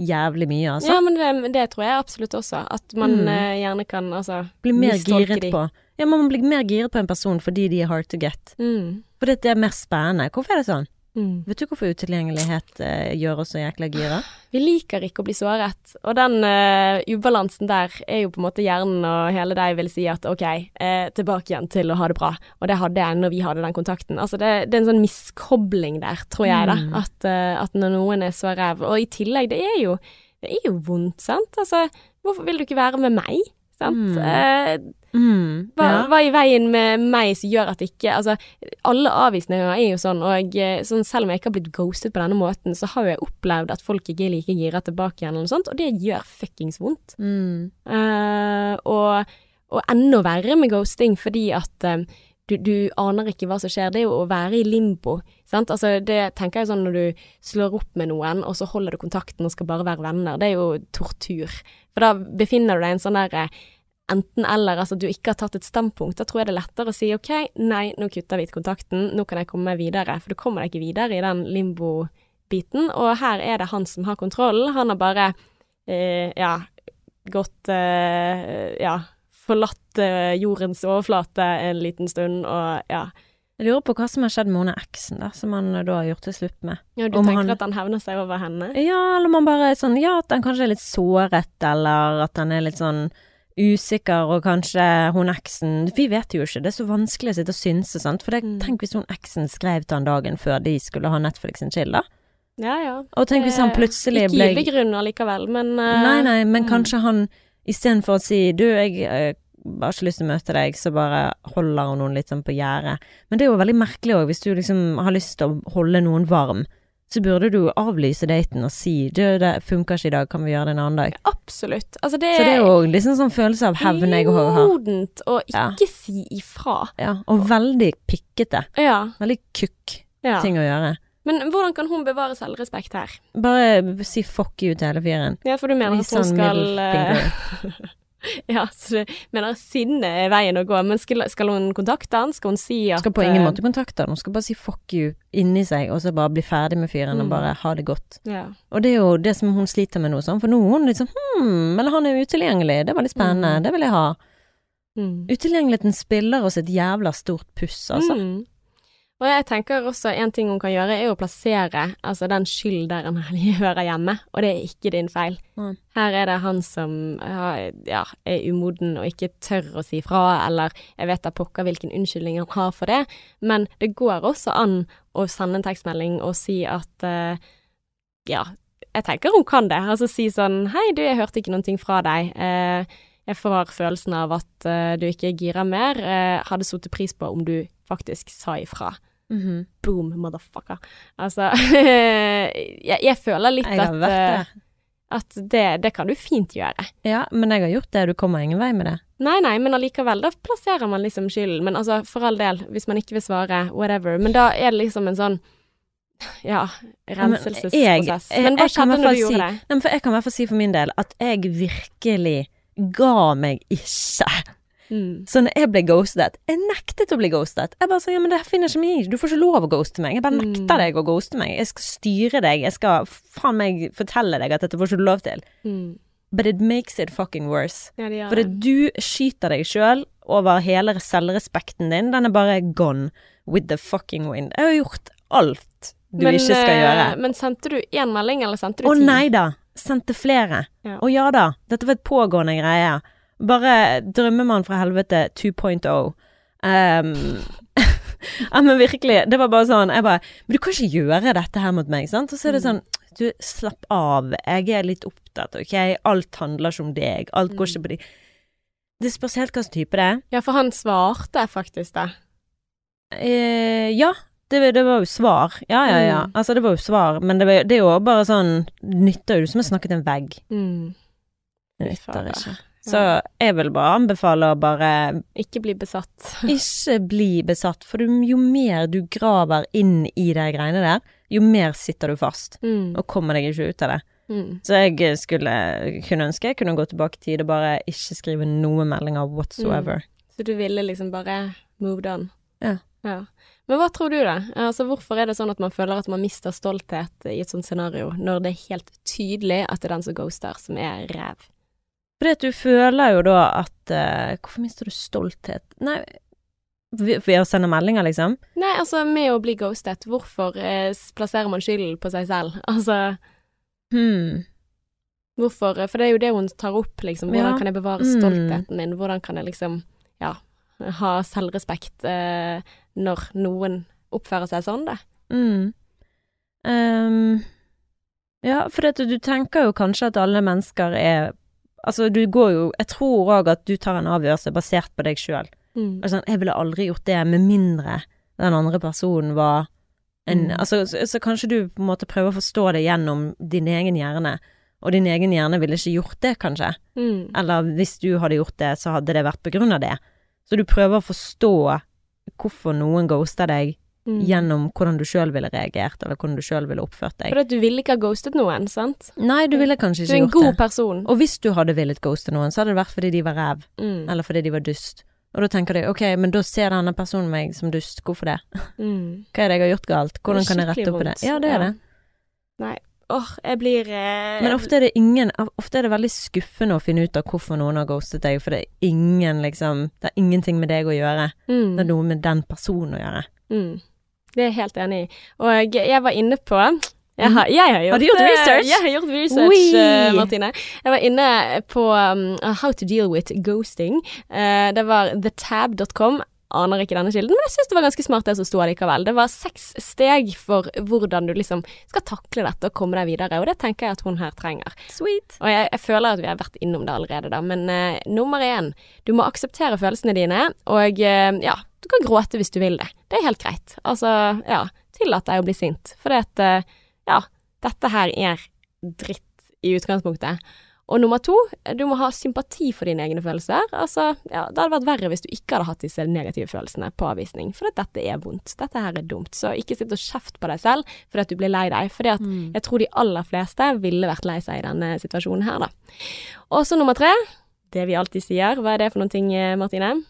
jævlig mye, altså. Ja, men det, det tror jeg absolutt også. At man Mm. uh, gjerne kan altså Bli mer giret de. på Ja, man blir mer giret på en person fordi de er hard to get. Mm. Fordi det er mer spennende. Hvorfor er det sånn? Mm. Vet du hvorfor utilgjengelighet eh, gjør oss så jækla gira? Vi liker ikke å bli såret, og den eh, ubalansen der er jo på en måte hjernen og hele deg vil si at ok, eh, tilbake igjen til å ha det bra. Og det hadde jeg når vi hadde den kontakten. Altså det, det er en sånn miskobling der, tror jeg da. Mm. At, eh, at når noen er så ræv Og i tillegg, det er jo, det er jo vondt, sant. Altså, hvorfor vil du ikke være med meg? Sant? Mm. Mm, Hva, ja. hva i veien med meg som gjør at ikke Altså, alle avvisninger er jo sånn, og eh, sånn, selv om jeg ikke har blitt ghostet på denne måten, så har jo jeg opplevd at folk ikke er like gira tilbake igjen, eller noe sånt, og det gjør fuckings vondt. Mm. Uh, og, og enda verre med ghosting, fordi at eh, du, du aner ikke hva som skjer. Det er jo å være i limbo. Sant? Altså, det tenker jeg sånn når du slår opp med noen, og så holder du kontakten og skal bare være venner. Det er jo tortur. For da befinner du deg i en sånn der eh, enten-eller, altså at du ikke har tatt et standpunkt. Da tror jeg det er lettere å si ok, nei, nå kutter vi ut kontakten, nå kan jeg komme meg videre. For du kommer deg ikke videre i den limbo-biten. Og her er det han som har kontrollen. Han har bare, eh, ja, gått eh, Ja, forlatt eh, jordens overflate en liten stund, og ja. Jeg lurer på hva som har skjedd med hun eksen, da, som han da har gjort det slutt med. ja du Om tenker han- at han hevner seg over henne? Ja, eller om han bare er sånn Ja, at han kanskje er litt såret, eller at han er litt sånn usikker, og kanskje hun eksen Vi vet jo ikke, det er så vanskelig å sitte og synse, sant, for det, Mm. tenk hvis hun eksen skrev til han dagen før de skulle ha Netflix en chill, da. Ja, ja. Og tenk hvis han plutselig plutselig Ikke ble gyldig likevel, men uh, Nei, nei, men mm. kanskje han istedenfor å si du, jeg eh, har ikke lyst til å møte deg, så bare holder hun noen litt sånn på gjerdet. Men det er jo veldig merkelig òg, hvis du liksom har lyst til å holde noen varm, så burde du avlyse daten og si du, det funker ikke i dag, kan vi gjøre det en annen dag? Absolutt. Altså, det Så det er jo liksom sånn følelse av hevn jeg òg har. modent å Ja. ikke si ifra. Ja, og veldig pikkete. Ja. Veldig kukk ja. ting å gjøre. Men hvordan kan hun bevare selvrespekt her? Bare si fuck you til hele fyren. Ja, for du mener at hun skal middle eh, Ja, så du mener sinne er veien å gå. Men skal, skal hun kontakte han? Skal hun si at Skal på ingen eh, måte kontakte han, hun skal bare si fuck you inni seg, og så bare bli ferdig med fyren og Mm. bare ha det godt. Ja. Og det er jo det som hun sliter med nå, sånn, for nå er hun litt sånn hm, eller han er utilgjengelig, det var litt spennende, Mm. det vil jeg ha. Mm. Utilgjengeligheten spiller oss et jævla stort puss, altså. Mm. Og jeg tenker også en ting hun kan gjøre, er å plassere altså den skyld der han hører hjemme, og det er ikke din feil. Mm. Her er det han som ja, er umoden og ikke tør å si fra, eller jeg vet da pokker hvilken unnskyldning han har for det, men det går også an å sende en tekstmelding og si at uh, ja, jeg tenker hun kan det. Altså si sånn hei, du, jeg hørte ikke noen ting fra deg. Uh, jeg får følelsen av at uh, du ikke girer mer. Hadde satt pris på om du faktisk sa ifra. Mhm. Boom, motherfucker. Altså jeg, jeg føler litt Jeg at, vært eh, at det, det kan du fint gjøre. Ja, men jeg har gjort det, du kommer ingen vei med det. Nei, nei, men allikevel, da plasserer man liksom skylden. Men altså, for all del, hvis man ikke vil svare, whatever. Men da er det liksom en sånn ja, men renselsesprosess. jeg- Men, jeg- hva kan i skjedde når du gjorde si- det? Nei, jeg kan i hvert fall si for min del at jeg virkelig ga meg ikke. Mm. Så når jeg ble ghostet Jeg nektet å bli ghostet. Jeg bare sa ja, men det finner ikke meg. Du får ikke lov å ghoste meg. Jeg bare Mm. nekter deg å ghoste meg. Jeg skal styre deg. Jeg skal faen meg fortelle deg at dette får ikke du lov til. Mm. But it makes it fucking worse. Ja, det gjør For det. det du skyter deg sjøl over hele selvrespekten din. Den er bare gone with the fucking wind. Jeg har gjort alt du Men, ikke skal eh, gjøre. Men sendte du én melding, eller sendte du Å nei da, sendte flere. Ja. Og ja da, dette var et pågående greie. Bare drømmemann fra helvete 2.0. Um, ja, men virkelig, det var bare sånn Jeg bare Men du kan ikke gjøre dette her mot meg, sant? Og så er det sånn Du, slapp av. Jeg er litt opptatt, OK? Alt handler ikke om deg. Alt går ikke på deg. Det spørs helt hva slags type det er. Ja, for han svarte faktisk det. Eh, ja, det, det var jo svar. Ja, ja, ja. Mm. Altså, det var jo svar. Men det, var, det er jo bare sånn Nytter jo som å snakke til en vegg. Mm. Det nytter ikke. Så jeg vil bare anbefale å bare Ikke bli besatt. ikke bli besatt, for jo mer du graver inn i de greiene der, jo mer sitter du fast, Mm. og kommer deg ikke ut av det. Mm. Så jeg skulle kunne ønske jeg kunne gå tilbake i tid og bare ikke skrive noen meldinger whatsoever. Så du ville liksom bare moved on? Ja. ja. Men hva tror du, da? Altså, hvorfor er det sånn at man føler at man mister stolthet i et sånt scenario, når det er helt tydelig at det er den som ghoster, som er ræv? At du føler jo da at uh, Hvorfor mister du stolthet? Nei, ved ved å sende meldinger, liksom? Nei, altså, med å bli ghostet, hvorfor eh, plasserer man skylden på seg selv? Altså, Hmm. hvorfor For det er jo det hun tar opp, liksom. Hvordan Ja. kan jeg bevare Mm. stoltheten min? Hvordan kan jeg liksom, ja, ha selvrespekt eh, når noen oppfører seg sånn, da? Mm. Um, ja, for at du tenker jo kanskje at alle mennesker er Altså, du går jo Jeg tror òg at du tar en avgjørelse basert på deg sjøl. Mm. Altså, jeg ville aldri gjort det med mindre den andre personen var en Mm. Altså, så, så kanskje du på en måte prøver å forstå det gjennom din egen hjerne, og din egen hjerne ville ikke gjort det, kanskje. Mm. Eller hvis du hadde gjort det, så hadde det vært på grunn av det. Så du prøver å forstå hvorfor noen ghoster deg Mm. gjennom hvordan du sjøl ville reagert, eller hvordan du sjøl ville oppført deg. For at du ville ikke ha ghostet noen, sant? Nei, du ville kanskje ikke gjort det. Du er en god person. Og hvis du hadde villet ghoste noen, så hadde det vært fordi de var ræv, Mm. eller fordi de var dust. Og da tenker de ok, men da ser denne personen meg som dust, hvorfor det? Mm. Hva er det jeg har gjort galt? Hvordan kan jeg rette opp i det? Ja, det er Ja. det. Nei. Åh, jeg blir eh, Men ofte er det ingen Ofte er det veldig skuffende å finne ut av hvorfor noen har ghostet deg, for det er ingen liksom Det har ingenting med deg å gjøre. mm. Det er noe med den personen å gjøre. Mm. Det er jeg helt enig i. Og jeg var inne på jeg har, jeg har, gjort, Har gjort research? Jeg har gjort research, eh, Martine. Jeg var inne på um, How to deal with ghosting. Uh, det var thetab.com. Aner ikke denne kilden, men jeg syns det var ganske smart det som sto allikevel. Det var seks steg for hvordan du liksom skal takle dette og komme deg videre, og det tenker jeg at hun her trenger. Sweet. Og jeg, jeg føler at vi har vært innom det allerede, da. Men uh, nummer én, du må akseptere følelsene dine, og uh, ja, du kan gråte hvis du vil det. Det er helt greit. Altså, ja, tillat deg å bli sint. For det at uh, ja, dette her er dritt i utgangspunktet. Og nummer to, du må ha sympati for dine egne følelser. Altså, ja, det hadde vært verre hvis du ikke hadde hatt disse negative følelsene på avvisning, for dette er vondt. Dette her er dumt. Så ikke sitt og kjeft på deg selv fordi at du blir lei deg. For Mm. jeg tror de aller fleste ville vært lei seg i denne situasjonen her, da. Og så nummer tre, det vi alltid sier. Hva er det for noen ting, eh, Martine?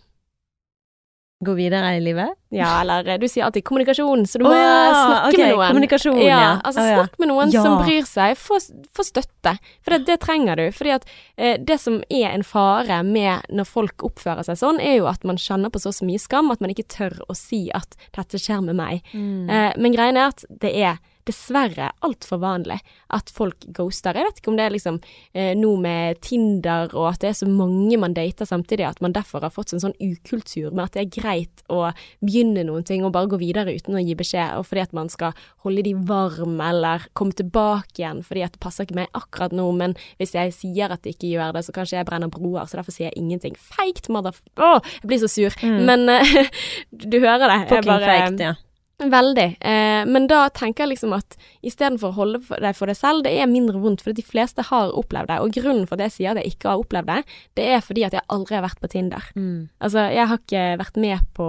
Gå videre i livet? Ja, eller eh, du sier alltid kommunikasjon, så du må Å ja, snakke ok, med noen. kommunikasjon, ja. ja. Altså oh, ja. snakk med noen som bryr seg, få, få støtte. For det, det trenger du. Fordi at eh, det som er en fare med når folk oppfører seg sånn, er jo at man kjenner på så, så mye skam at man ikke tør å si at 'dette skjer med meg'. Mm. Eh, men greien er at det er dessverre altfor vanlig at folk ghoster. Jeg vet ikke om det er liksom eh, noe med Tinder og at det er så mange man dater samtidig, at man derfor har fått en sånn ukultur med at det er greit å begynne noen ting og bare gå videre uten å gi beskjed, og fordi at man skal holde de varme eller komme tilbake igjen fordi at det passer ikke meg akkurat nå, men hvis jeg sier at det ikke gjør det, så kanskje jeg brenner broer, så derfor sier jeg ingenting. Feigt, mother... Åh, jeg blir så sur. Mm. Men eh, du hører det. Fucking bare- fake, ja. Veldig. Eh, men da tenker jeg liksom at istedenfor å holde deg for deg selv, det er mindre vondt, for de fleste har opplevd det. Og grunnen for at jeg sier at jeg ikke har opplevd det, det er fordi at jeg aldri har vært på Tinder. Mm. Altså, jeg har ikke vært med på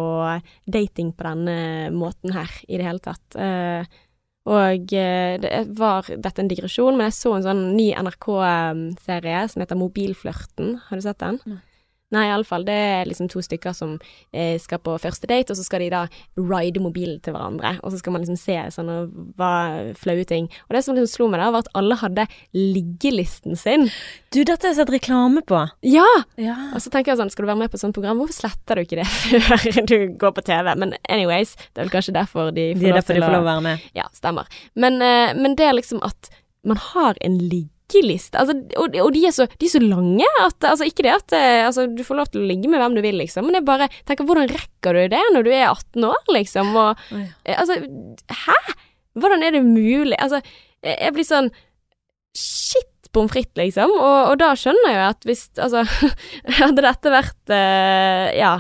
dating på denne måten her i det hele tatt. Eh, og eh, det var dette en digresjon, men jeg så en sånn ny NRK-serie som heter Mobilflørten. Har du sett den? Nei. Nei, iallfall. Det er liksom to stykker som eh, skal på første date, og så skal de da ride mobilen til hverandre. Og så skal man liksom se sånne hva- flaue ting. Og det som liksom slo meg da, var at alle hadde liggelisten sin. Du, dette har jeg sett reklame på. Ja! Ja. Og så tenker jeg sånn, skal du være med på et sånt program, hvorfor sletter du ikke det før du går på TV? Men anyways, det er vel kanskje derfor de får er lov derfor de får lov å være med. Ja, stemmer. Men, eh, men det er liksom at man har en liggeliste. Altså, og, og de, er så, de er så lange at Altså, ikke det at eh, altså, du får lov til å ligge med hvem du vil, liksom, men jeg bare tenker hvordan rekker du det når du er 18 år, liksom? Og oh, ja. altså, hæ? Hvordan er det mulig? Altså, jeg blir sånn Shit! Pommes frites, liksom. Og, og da skjønner jeg at hvis Altså, hadde dette vært eh, Ja.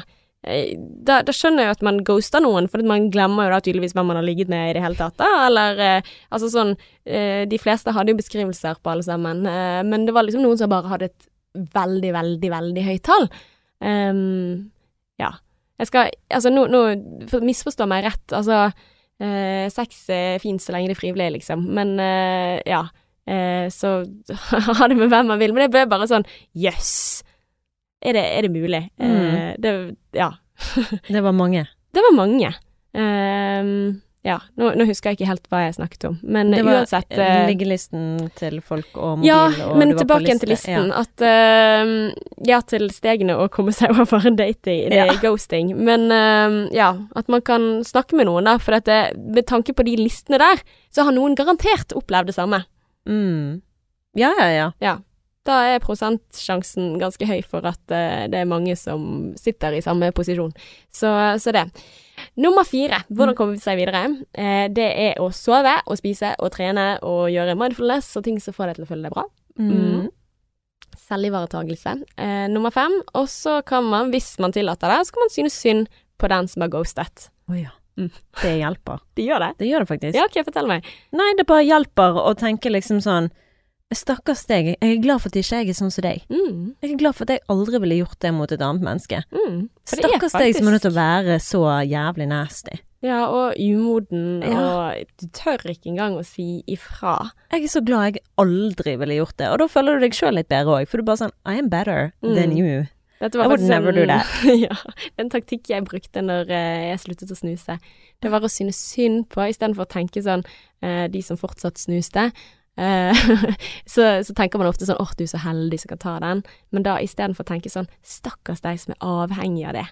Eh, Da, da skjønner jeg jo at man ghoster noen, for man glemmer jo da tydeligvis hvem man har ligget med i det hele tatt. da, Eller eh, altså sånn eh, De fleste hadde jo beskrivelser på alle sammen, eh, men det var liksom noen som bare hadde et veldig, veldig, veldig høyt tall. Um, ja. Jeg skal Altså, nå, nå for- misforstå meg rett. Altså, eh, sex er fint så lenge det er frivillig, liksom. Men eh, ja. Så ha det med hvem man vil. Men det ble bare sånn jøss. Er, det, er det mulig? Eh, det Ja. Det var mange. Det var mange. Uh, ja, nå, nå husker jeg ikke helt hva jeg snakket om, men Det var uansett eh, liggelisten til folk og mobil, ja, og men tilbake til listen. listen. At uh, Ja, til stegene å komme seg over en dating, det Ja. er ghosting. Men uh, ja, at man kan snakke med noen, da. For det, med tanke på de listene der, så har noen garantert opplevd det samme. Ja. Mm. ja, ja, ja. Da er prosentsjansen ganske høy for at eh, det er mange som sitter i samme posisjon. Så, så det. Nummer fire, hvordan komme seg videre? Eh, det er å sove og spise og trene og gjøre mindfulness og ting som får deg til å føle deg bra. Mm. Selvivaretagelse. Eh, nummer fem. Og så kan man, hvis man tillater det, så kan man synes synd på den som har ghostet. Oh, ja. Mm. Det hjelper. Det gjør det? Det gjør det faktisk. Ja, ok, fortell meg. Nei, det bare hjelper å tenke liksom sånn Stakkars deg, jeg er glad for at ikke jeg er sånn som deg. Mm, Jeg er glad for at jeg aldri ville gjort det mot et annet menneske. mm. Stakkars Stakkars deg som er nødt til å være så jævlig nasty. Ja, og umoden, Ja. og du tør ikke engang å si ifra. Jeg er så glad jeg aldri ville gjort det, og da føler du deg sjøl litt bedre òg, for du er bare sånn I am better than Mm. you. Dette I would faktisk never do that. ja, en taktikk jeg brukte når eh, jeg sluttet å snuse. Det var å synes synd på, istedenfor å tenke sånn eh, de som fortsatt snuste. Eh, så, så tenker man ofte sånn åh, du er så heldig som kan ta den. Men da istedenfor å tenke sånn stakkars deg som er avhengig av det.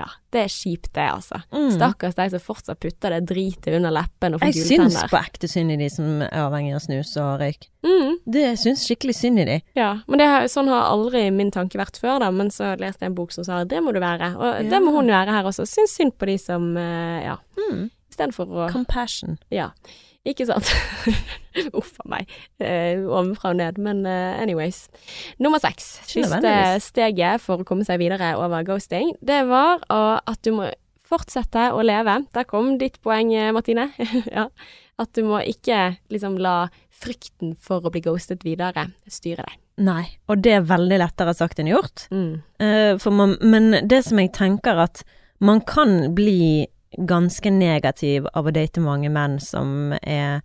Ja, det er kjipt det, altså. Mm. Stakkars deg som fortsatt putter det dritet under leppen og får Jeg syns på ekte synd i de som er avhengig av snus og røyk. Mm, Det syns skikkelig synd i de. ja, men det, har- sånn har aldri min tanke vært før, da. Men så leste jeg en bok som sa det må du være. Og Ja. det må hun være her også. Syns synd på de som eh, ja. Mm. Istedenfor å Compassion. Ja. Ikke sant? Uff a meg. Eh, ovenfra og ned. Men uh, anyways. Nummer seks. Siste steget for å komme seg videre over ghosting, det var uh, at du må fortsette å leve. Der kom ditt poeng, eh, Martine. ja. At du må ikke liksom la frykten for å bli ghostet videre styre deg. Nei, og det er veldig lettere sagt enn gjort. Mm. Man, men det som jeg tenker at man kan bli ganske negativ av å date mange menn som er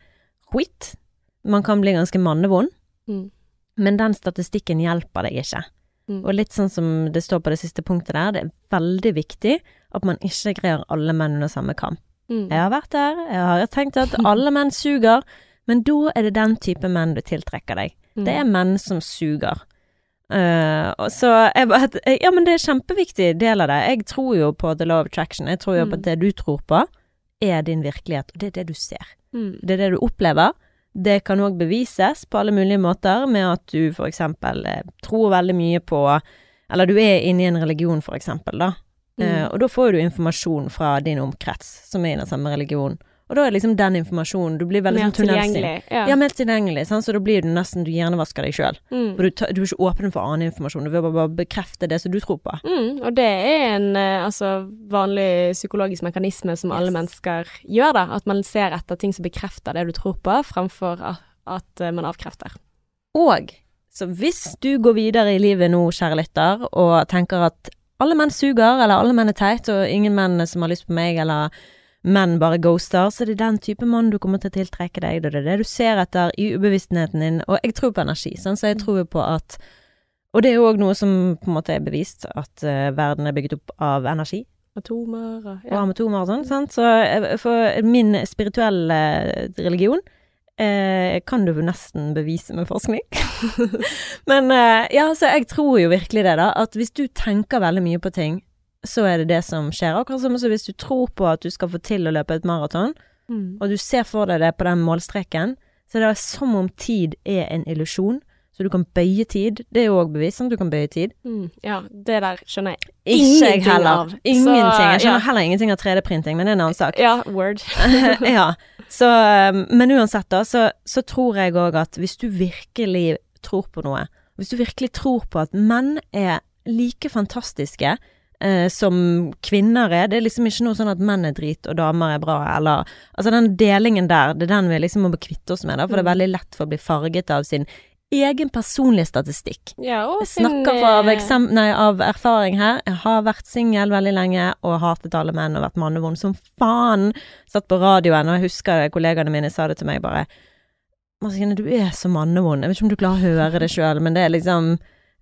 skit. Man kan bli ganske mannevond, Mm. men den statistikken hjelper deg ikke. Mm. Og litt sånn som det står på det siste punktet der, det er veldig viktig at man ikke greier alle menn under samme kam. Mm. Jeg har vært der, jeg har tenkt at alle menn suger, men da er det den type menn du tiltrekker deg. Mm. Det er menn som suger. Eh, så jeg bare Ja, men det er kjempeviktig del av det. Jeg tror jo på the law of attraction. Jeg tror jo på Mm. at det du tror på, er din virkelighet, og det er det du ser. Mm. Det er det du opplever. Det kan òg bevises på alle mulige måter, med at du for eksempel eh, tror veldig mye på Eller du er inne i en religion, for eksempel, da. Mm. Uh, og da får du informasjon fra din omkrets, som er i den samme religionen. Og da er liksom den informasjonen Du blir veldig Mer sånn tilgjengelig. Ja. Ja, mer tilgjengelig, sant? så da blir du nesten Du hjernevasker deg sjøl. Mm. For du, du er ikke åpen for annen informasjon, du vil bare, bekrefte det som du tror på. Mm, og det er en eh, altså, vanlig psykologisk mekanisme som alle mennesker gjør, da. At man ser etter ting som bekrefter det du tror på, fremfor at, at eh, man avkrefter. Og så hvis du går videre i livet nå, kjære lytter, og tenker at alle menn suger, eller alle menn er teit, og ingen menn som har lyst på meg, eller menn bare ghoster, så er det den type mann du kommer til å tiltrekke deg. Det er det du ser etter i ubevisstheten din. Og jeg tror på energi, sånn, så jeg tror på at Og det er jo òg noe som på en måte er bevist, at uh, verden er bygget opp av energi. Atomer ja. og amatomer og sånn, sant. Så eh, for min spirituelle eh, religion eh, kan du nesten bevise med forskning. Men eh, ja, så jeg tror jo virkelig det, da. At hvis du tenker veldig mye på ting, så er det det som skjer. Akkurat som hvis du tror på at du skal få til å løpe et maraton, Mm. og du ser for deg det på den målstreken, så det er som om tid er en illusjon. Så du kan bøye tid. Det er jo òg bevist at du kan bøye tid. Mm. ja, det der skjønner jeg Ikke jeg Ingenting heller. av. Ingenting. Jeg skjønner ja. heller ingenting av 3D-printing, men det er en annen sak. Ja, word. ja. Så, um, men uansett, da, så, så tror jeg òg at hvis du virkelig tror på noe, hvis du virkelig tror på at menn er like fantastiske eh, som kvinner er, det er liksom ikke noe sånn at menn er drit og damer er bra, eller Altså den delingen der, det er den vi liksom må kvitte oss med, da, for det er Mm. veldig lett for å bli farget av sin egen personlige statistikk. Ja, Jeg snakker av, nei, av erfaring her. Jeg har vært singel veldig lenge og hatet alle menn og vært mannevond som faen. Satt på radioen, og jeg husker det, kollegaene mine sa det til meg bare Marcine, du er så mannevond. Jeg vet ikke om du klarer å høre det sjøl, men det er liksom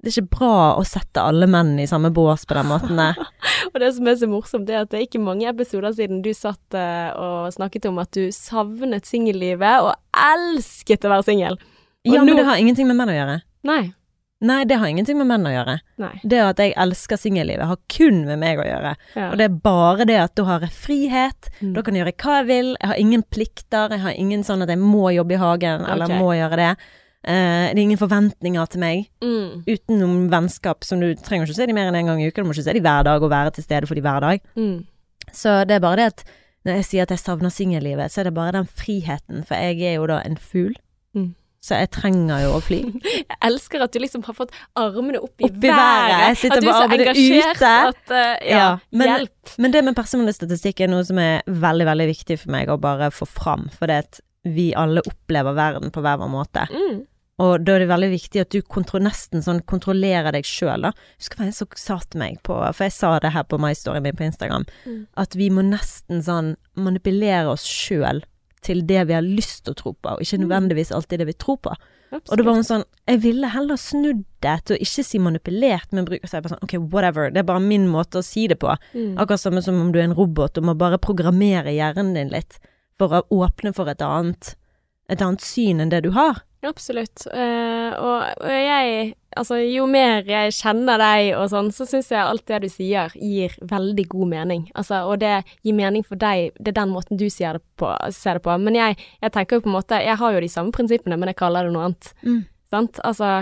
Det er ikke bra å sette alle menn i samme bås på den måten der. Og det som er så morsomt, det er at det er ikke mange episoder siden du satt eh, og snakket om at du savnet singellivet og elsket å være singel. Ja, Ja, men det har ingenting med menn å gjøre. Nei. Nei, det har ingenting med menn å gjøre. Nei. Det at jeg elsker singellivet, har kun med meg å gjøre. Ja. Og det er bare det at da har jeg frihet, Mm. da kan jeg gjøre hva jeg vil, jeg har ingen plikter, jeg har ingen sånn at jeg må jobbe i hagen, eller må gjøre det. Eh, det er ingen forventninger til meg, Mm. utenom vennskap som du trenger ikke å se de mer enn en gang i uka, du må ikke se de hver dag og være til stede for de hver dag. Mm. Så det er bare det at når jeg sier at jeg savner singellivet, så er det bare den friheten, for jeg er jo da en fugl, Mm. så jeg trenger jo å fly. Jeg elsker at du liksom har fått armene opp i Opp i været. Jeg sitter er med armene ute. at uh, ja, Ja, men- hjelp. Men det med personlig statistikk er noe som er veldig, veldig viktig for meg å bare få fram, for det at vi alle opplever verden på hver vår måte. Mm. Og da er det veldig viktig at du kontro nesten sånn kontrollerer deg sjøl, da. Husker hva en som sa til meg på For jeg sa det her på My Story min på Instagram, Mm. at vi må nesten sånn manipulere oss sjøl til det vi har lyst til å tro på, og ikke Mm. nødvendigvis alltid det vi tror på. Absolutt. Og det var hun sånn Jeg ville heller snudd det til å ikke si manipulert, men bruke seg på sånn Ok, whatever. Det er bare min måte å si det på. mm. Akkurat samme som om du er en robot og må bare programmere hjernen din litt for å åpne for et annet, et annet syn enn det du har. Absolutt. Eh, og, og jeg Altså, jo mer jeg kjenner deg og sånn, så syns jeg alt det du sier gir veldig god mening. Altså, og det gir mening for deg, det er den måten du ser det på. Ser det på. Men jeg, jeg tenker jo på en måte Jeg har jo de samme prinsippene, men jeg kaller det noe annet. Sant? Altså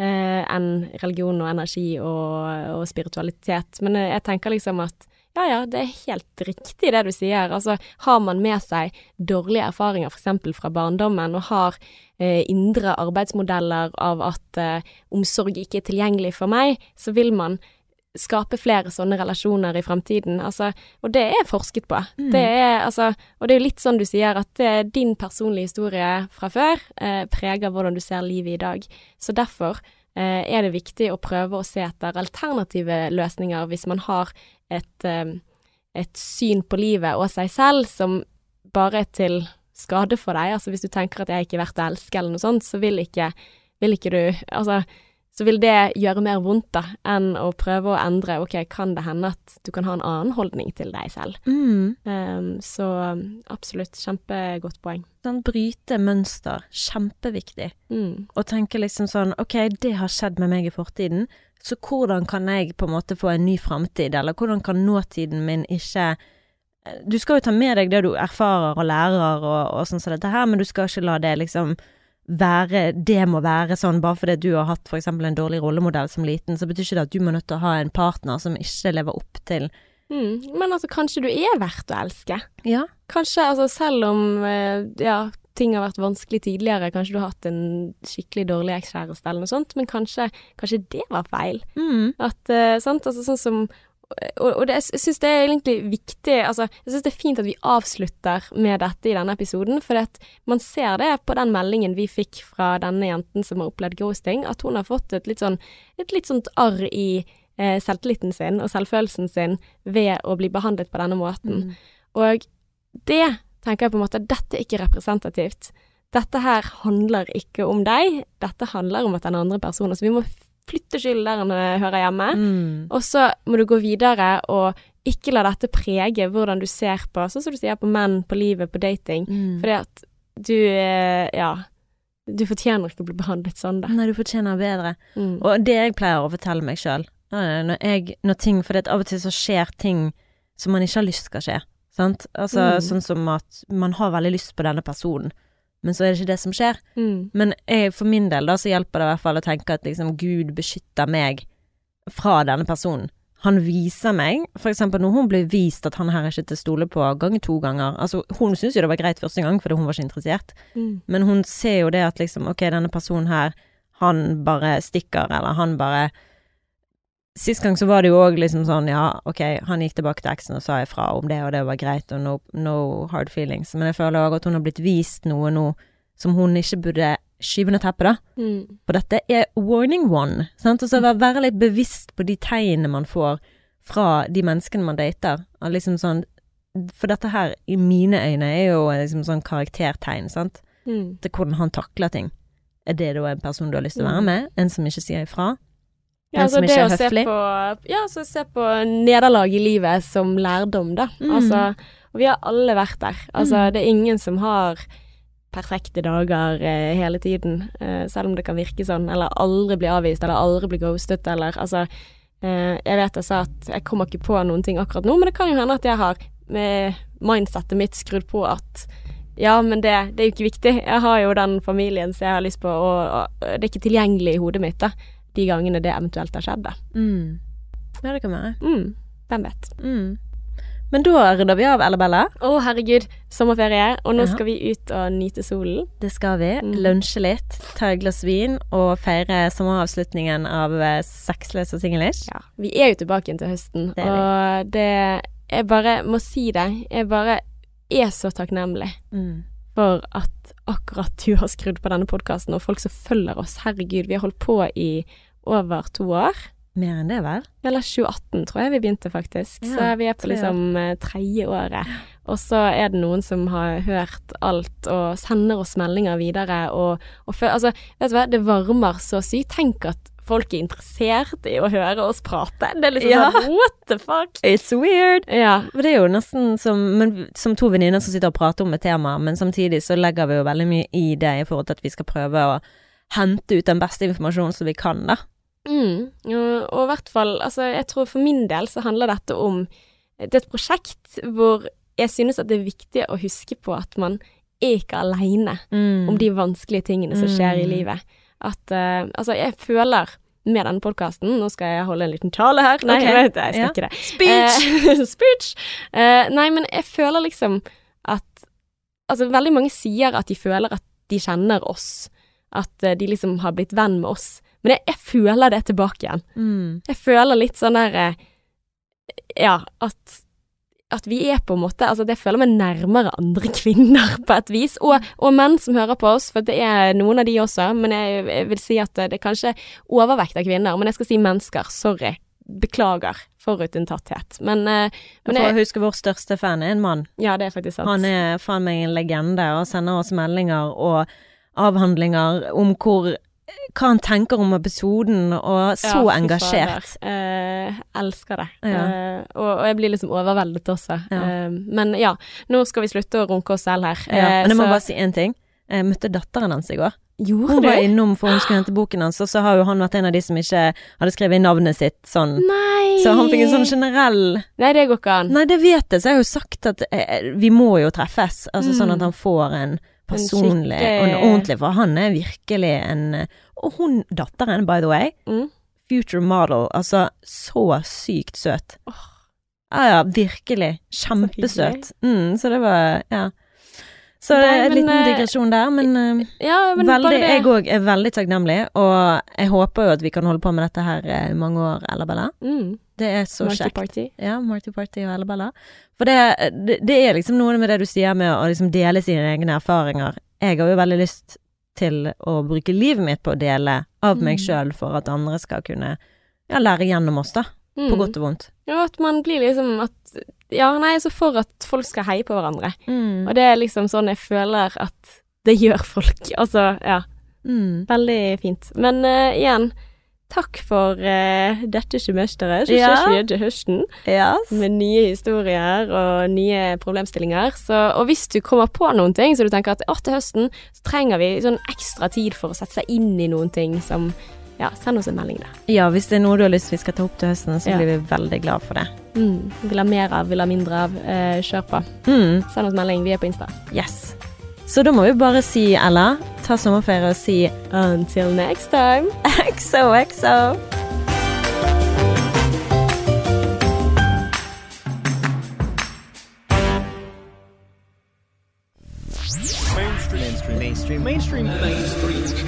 eh, enn religion og energi og, og spiritualitet. Men eh, jeg tenker liksom at ja ja, det er helt riktig det du sier. Altså har man med seg dårlige erfaringer f.eks. fra barndommen, og har eh, indre arbeidsmodeller av at eh, omsorg ikke er tilgjengelig for meg, så vil man skape flere sånne relasjoner i fremtiden. Altså, og det er forsket på. Mm. Det er, altså, og det er jo litt sånn du sier, at det er din personlige historie fra før eh, preger hvordan du ser livet i dag. Så derfor eh, er det viktig å prøve å se etter alternative løsninger hvis man har et, eh, et syn på livet og seg selv som bare er til skade for deg. Altså hvis du tenker at jeg ikke er verdt å elske eller noe sånt, så vil ikke, vil ikke du Altså så vil det gjøre mer vondt da, enn å prøve å endre ok, kan det hende at du kan ha en annen holdning til deg selv. Mm. Um, så absolutt, kjempegodt poeng. Sånn bryte mønster, kjempeviktig. Mm. Og tenke liksom sånn, ok, det har skjedd med meg i fortiden, så hvordan kan jeg på en måte få en ny framtid, eller hvordan kan nåtiden min ikke Du skal jo ta med deg det du erfarer og lærer og, og sånn som dette her, men du skal ikke la det liksom være Det må være sånn bare fordi du har hatt f.eks. en dårlig rollemodell som liten, så betyr ikke det at du må nødt til å ha en partner som ikke lever opp til Mm. Men altså, kanskje du er verdt å elske? Ja. Kanskje, altså selv om eh, ja, ting har vært vanskelig tidligere, kanskje du har hatt en skikkelig dårlig ekskjæreste eller noe sånt, men kanskje, kanskje det var feil. Mm. At, uh, sant, altså sånn som og, og det, jeg syns det er egentlig viktig Altså, jeg syns det er fint at vi avslutter med dette i denne episoden, for man ser det på den meldingen vi fikk fra denne jenten som har opplevd ghosting, at hun har fått et litt sånn et litt sånt arr i eh, selvtilliten sin og selvfølelsen sin ved å bli behandlet på denne måten. Mm. Og det tenker jeg på en måte Dette er ikke representativt. Dette her handler ikke om deg, dette handler om at den andre personen Altså, vi må flytte eh, hører hjemme. Mm. Og så må du gå videre og ikke la dette prege hvordan du ser på, sånn som du sier, på menn, på livet, på dating. Mm. Fordi at du eh, Ja. Du fortjener ikke å bli behandlet sånn, da. Nei, du fortjener bedre. Mm. Og det jeg pleier å fortelle meg sjøl, når, jeg- når ting For det er av og til så skjer ting som man ikke har lyst skal skje. Sant? Altså Mm. sånn som at man har veldig lyst på denne personen, men så er det ikke det som skjer. Mm. Men jeg, for min del da, så hjelper det i hvert fall å tenke at liksom Gud beskytter meg fra denne personen. Han viser meg, for eksempel når hun blir vist at han her er ikke til å stole på gang to ganger Altså, hun syntes jo det var greit første gang, fordi hun var ikke interessert, Mm. men hun ser jo det at liksom, ok, denne personen her, han bare stikker, eller han bare Sist gang så var det jo òg liksom sånn, ja, ok, han gikk tilbake til eksen og sa ifra om det, og det var greit, og no, no hard feelings, men jeg føler òg at hun har blitt vist noe nå som hun ikke burde skyve ned teppet, da. Mm. For dette er warning one, sant, og så være, være litt bevisst på de tegnene man får fra de menneskene man dater, og liksom sånn, for dette her, i mine øyne, er jo liksom sånn karaktertegn, sant, Mm. til hvordan han takler ting. Er det da en person du har lyst til å være Mm. med? En som ikke sier ifra? Ja, En altså det å se på, ja, så se på nederlag i livet som lærdom, da. Mm. Altså, og vi har alle vært der. Altså, Mm. det er ingen som har perfekte dager eh, hele tiden, eh, selv om det kan virke sånn, eller aldri bli avvist, eller aldri bli ghostet, eller altså eh, Jeg vet jeg sa at jeg kommer ikke på noen ting akkurat nå, men det kan jo hende at jeg har med mindsettet mitt skrudd på at ja, men det, det er jo ikke viktig. Jeg har jo den familien som jeg har lyst på, og, og det er ikke tilgjengelig i hodet mitt, da. De gangene det eventuelt har skjedd, da. Mm. Ja, det kan være. Mm, hvem vet. Mm. Men da runder vi av, Ella Bella. Å, herregud, sommerferie, og nå Ja. skal vi ut og nyte solen. Det skal vi. Mm. Lunsje litt, ta et glass vin og feire sommeravslutningen av eh, Sexløs og singlish. Ja, vi er jo tilbake igjen til høsten, Det og det Jeg bare må si det. Jeg bare er så takknemlig Mm. For at akkurat du har skrudd på denne podkasten, og folk som følger oss. Herregud, vi har holdt på i over to år. Mer enn det, vel? Eller 2018, tror jeg vi begynte, faktisk. Ja, så vi er på liksom eh, tredje året. Og så er det noen som har hørt alt og sender oss meldinger videre. Og, og fø- altså, vet du hva, det varmer så sykt. Tenk at folk er interessert i å høre oss prate. Det er liksom Ja. sånn what the fuck? It's weird. Ja. men det er jo nesten som, men, som to venninner som sitter og prater om et tema, men samtidig så legger vi jo veldig mye i det i forhold til at vi skal prøve å hente ut den beste informasjonen som vi kan, da. Mm. Og, i hvert fall, altså jeg tror for min del så handler dette om Det er et prosjekt hvor jeg synes at det er viktig å huske på at man er ikke aleine om de vanskelige tingene som skjer i Mm. livet. At uh, Altså, jeg føler med denne podkasten Nå skal jeg holde en liten tale her. Nei, okay. jeg jeg skal Ja. ikke det. Speech! Eh, speech! Eh, nei, men jeg føler liksom at Altså, veldig mange sier at de føler at de kjenner oss. At uh, de liksom har blitt venn med oss. Men jeg, jeg føler det tilbake igjen. Mm. Jeg føler litt sånn der Ja, at at vi er på en måte Altså, det føler meg nærmere andre kvinner på et vis, og, og menn som hører på oss, for det er noen av de også, men jeg, jeg vil si at det er kanskje overvekt av kvinner, men jeg skal si mennesker, sorry. Beklager forutinntatthet. Men, eh, men For å huske vår største fan er en mann. Ja, det er faktisk sant. Han er faen meg en legende og sender oss meldinger og avhandlinger om hvor hva han tenker om episoden, og så Ja, engasjert. Eh, elsker det. Ja. Eh, og, og jeg blir liksom overveldet også. Ja. Eh, men ja, nå skal vi slutte å runke oss selv her. Ja, Eh, men jeg må så- bare si én ting. Jeg møtte datteren hans i går. Gjorde Hun var innom for hun skulle hente boken hans, og så har jo han vært en av de som ikke hadde skrevet navnet sitt sånn. Nei! Så han fikk en sånn generell Nei, det går ikke an. Nei, det vet jeg, så jeg har jo sagt at eh, vi må jo treffes. Altså sånn Mm. at han får en personlig og en ordentlig, for han er virkelig en Og hun datteren, by the way, Mm. future model, altså så sykt søt. Ja ja, virkelig. Kjempesøt. Mm, så det var Ja. Så Nei, en liten eh, digresjon der, men, eh, Ja, men veldig, jeg òg er veldig takknemlig, og jeg håper jo at vi kan holde på med dette her eh, i mange år, Ella Bella. Mm. Det er så Marty kjekt. Party. Ja, Marty Party og Ella Bella. For det, det, det er liksom noe med det du sier med å liksom dele sine egne erfaringer. Jeg har jo veldig lyst til å bruke livet mitt på å dele av meg Mm. sjøl for at andre skal kunne ja, lære gjennom oss, da. Mm. På godt og vondt. Ja, at man blir liksom at Ja, nei, så for at folk skal heie på hverandre. Mm. Og det er liksom sånn jeg føler at det gjør folk. Altså, ja. Mm. Veldig fint. Men uh, igjen, takk for uh, dette semesteret. Så Ja. ses vi igjen til høsten Yes. med nye historier og nye problemstillinger. Så, og hvis du kommer på noen ting så du tenker at å, til høsten så trenger vi sånn ekstra tid for å sette seg inn i noen ting som Ja, send oss en melding, da. Ja, hvis det er noe du har lyst vi skal ta opp til høsten, så Ja. blir vi veldig glad for det. Mm. Vil ha mer av, vil ha mindre av. Eh, kjør på. Mm. Send oss melding. Vi er på Insta. Yes. Så da må vi bare si, Ella, ta sommerferie og si Until next time. XOXO. mainstream. Mainstream. Mainstream. Mainstream. Mainstream